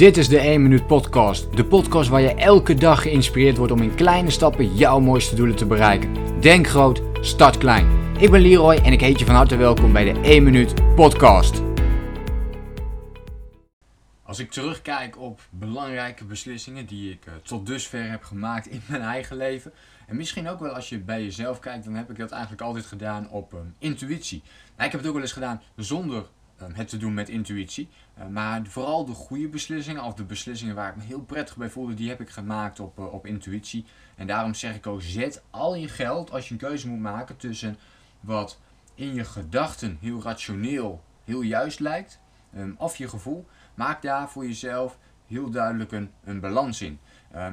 Dit is de 1 Minuut Podcast. De podcast waar je elke dag geïnspireerd wordt om in kleine stappen jouw mooiste doelen te bereiken. Denk groot, start klein. Ik ben Leroy en ik heet je van harte welkom bij de 1 Minuut Podcast. Als ik terugkijk op belangrijke beslissingen die ik uh, tot dusver heb gemaakt in mijn eigen leven. En misschien ook wel als je bij jezelf kijkt, dan heb ik dat eigenlijk altijd gedaan op um, intuïtie. Nou, ik heb het ook wel eens gedaan zonder Ehm, het te doen met intuïtie. Ehm, maar vooral de goede beslissingen, of de beslissingen waar ik me heel prettig bij voelde, die heb ik gemaakt op, uh, op intuïtie. En daarom zeg ik ook, zet al je geld als je een keuze moet maken tussen wat in je gedachten heel rationeel, heel juist lijkt, um, of je gevoel. Maak daar voor jezelf heel duidelijk een, een balans in.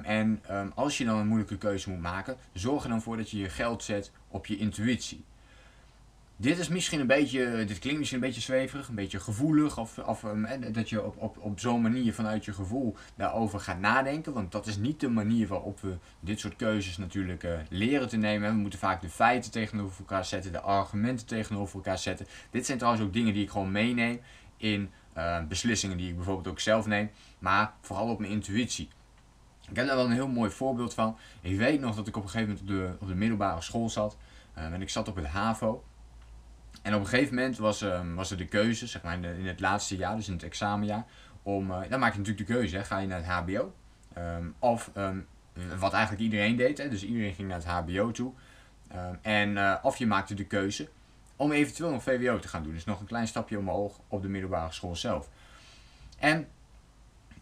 en als je dan een moeilijke keuze moet maken, zorg er dan voor dat je je geld zet op je intuïtie. Dit is misschien een beetje, dit klinkt misschien een beetje zweverig, een beetje gevoelig. Of, of um, dat je op, op, op zo'n manier vanuit je gevoel daarover gaat nadenken. Want dat is niet de manier waarop we dit soort keuzes natuurlijk uh, leren te nemen. We moeten vaak de feiten tegenover elkaar zetten, de argumenten tegenover elkaar zetten. Dit zijn trouwens ook dingen die ik gewoon meeneem in uh, beslissingen die ik bijvoorbeeld ook zelf neem. Maar vooral op mijn intuïtie. Ik heb daar wel een heel mooi voorbeeld van. Ik weet nog dat ik op een gegeven moment op de, op de middelbare school zat. Uh, en ik zat op het HAVO. En op een gegeven moment was, um, was er de keuze, zeg maar in, het laatste jaar, dus in het examenjaar, om, uh, dan maak je natuurlijk de keuze, hè, ga je naar het HBO? Ehm, of um, wat eigenlijk iedereen deed, hè, dus iedereen ging naar het HBO toe. en uh, of je maakte de keuze om eventueel nog VWO te gaan doen. Dus nog een klein stapje omhoog op de middelbare school zelf. En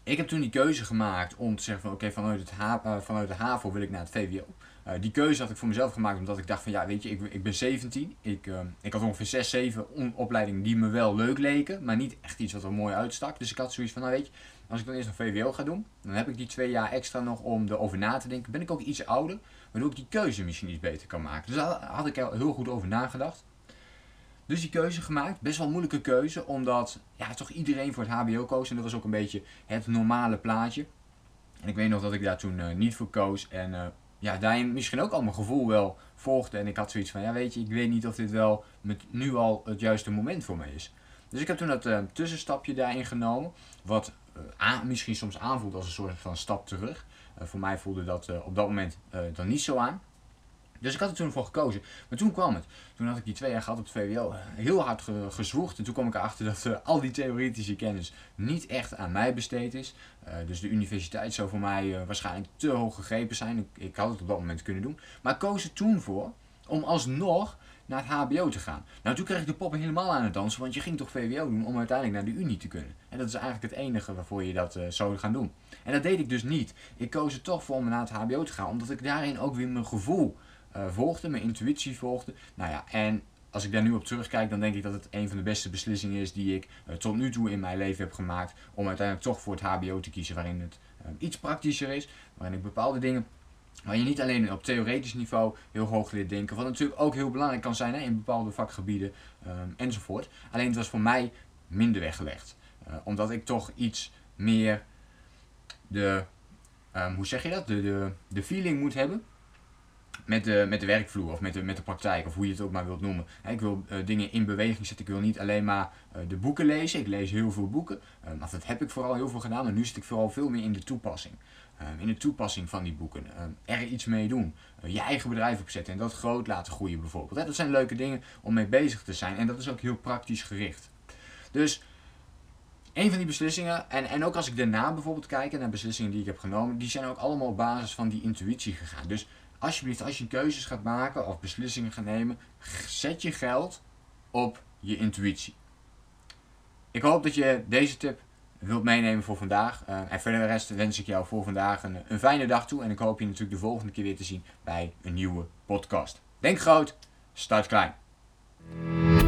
ik heb toen die keuze gemaakt om te zeggen van oké, vanuit, het uh, vanuit de HAVO wil ik naar het VWO. Uh, die keuze had ik voor mezelf gemaakt omdat ik dacht van ja, weet je, ik, ik ben 17. Ik, uh, ik had ongeveer 6, 7 opleidingen die me wel leuk leken, maar niet echt iets wat er mooi uitstak. Dus ik had zoiets van nou weet je, als ik dan eerst nog VWO ga doen, dan heb ik die twee jaar extra nog om erover na te denken. Ben ik ook iets ouder, waardoor ik die keuze misschien iets beter kan maken. Dus daar had ik heel goed over nagedacht. Dus die keuze gemaakt, best wel moeilijke keuze, omdat ja, toch iedereen voor het HBO koos. En dat was ook een beetje het normale plaatje. En ik weet nog dat ik daar toen uh, niet voor koos. En uh, ja, daarin misschien ook al mijn gevoel wel volgde. En ik had zoiets van, ja weet je, ik weet niet of dit wel met nu al het juiste moment voor me is. Dus ik heb toen dat uh, tussenstapje daarin genomen. Wat misschien soms aanvoelt als een soort van stap terug. voor mij voelde dat op dat moment dan niet zo aan. Dus ik had er toen voor gekozen. Maar toen kwam het. Toen had ik die twee jaar gehad op het VWO. Eh, heel hard ge gezwoegd. En toen kwam ik erachter dat uh, al die theoretische kennis niet echt aan mij besteed is. Uh, dus de universiteit zou voor mij uh, waarschijnlijk te hoog gegrepen zijn. Ik, ik, had het op dat moment kunnen doen. Maar ik koos er toen voor om alsnog naar het HBO te gaan. Nou, toen kreeg ik de poppen helemaal aan het dansen. Want je ging toch VWO doen om uiteindelijk naar de Unie te kunnen. En dat is eigenlijk het enige waarvoor je dat zou gaan doen. En dat deed ik dus niet. Ik koos er toch voor om naar het HBO te gaan. Omdat ik daarin ook weer mijn gevoel volgde, mijn intuïtie volgde. Nou ja, en als ik daar nu op terugkijk, dan denk ik dat het een van de beste beslissingen is die ik uh, tot nu toe in mijn leven heb gemaakt. Om uiteindelijk toch voor het HBO te kiezen, waarin het uh, iets praktischer is. Waarin ik bepaalde dingen, waar je niet alleen op theoretisch niveau heel hoog leert denken. Wat natuurlijk ook heel belangrijk kan zijn hè, in bepaalde vakgebieden um, enzovoort. Alleen het was voor mij minder weggelegd. omdat ik toch iets meer de, um, hoe zeg je dat, de, de, de feeling moet hebben met de, met de werkvloer of met de, met de praktijk of hoe je het ook maar wilt noemen. Ik wil uh, dingen in beweging zetten. Ik wil niet alleen maar uh, de boeken lezen. Ik lees heel veel boeken. Um, dat heb ik vooral heel veel gedaan. Maar nu zit ik vooral veel meer in de toepassing. In de toepassing van die boeken. Um, er iets mee doen. Je eigen bedrijf opzetten en dat groot laten groeien bijvoorbeeld. Dat zijn leuke dingen om mee bezig te zijn. En dat is ook heel praktisch gericht. Dus een van die beslissingen, en, en ook als ik daarna bijvoorbeeld kijk naar beslissingen die ik heb genomen, die zijn ook allemaal op basis van die intuïtie gegaan. Dus alsjeblieft, als je keuzes gaat maken of beslissingen gaat nemen, zet je geld op je intuïtie. Ik hoop dat je deze tip wilt meenemen voor vandaag. Uh, en verder de rest wens ik jou voor vandaag een, een fijne dag toe. En ik hoop je natuurlijk de volgende keer weer te zien bij een nieuwe podcast. Denk groot, start klein.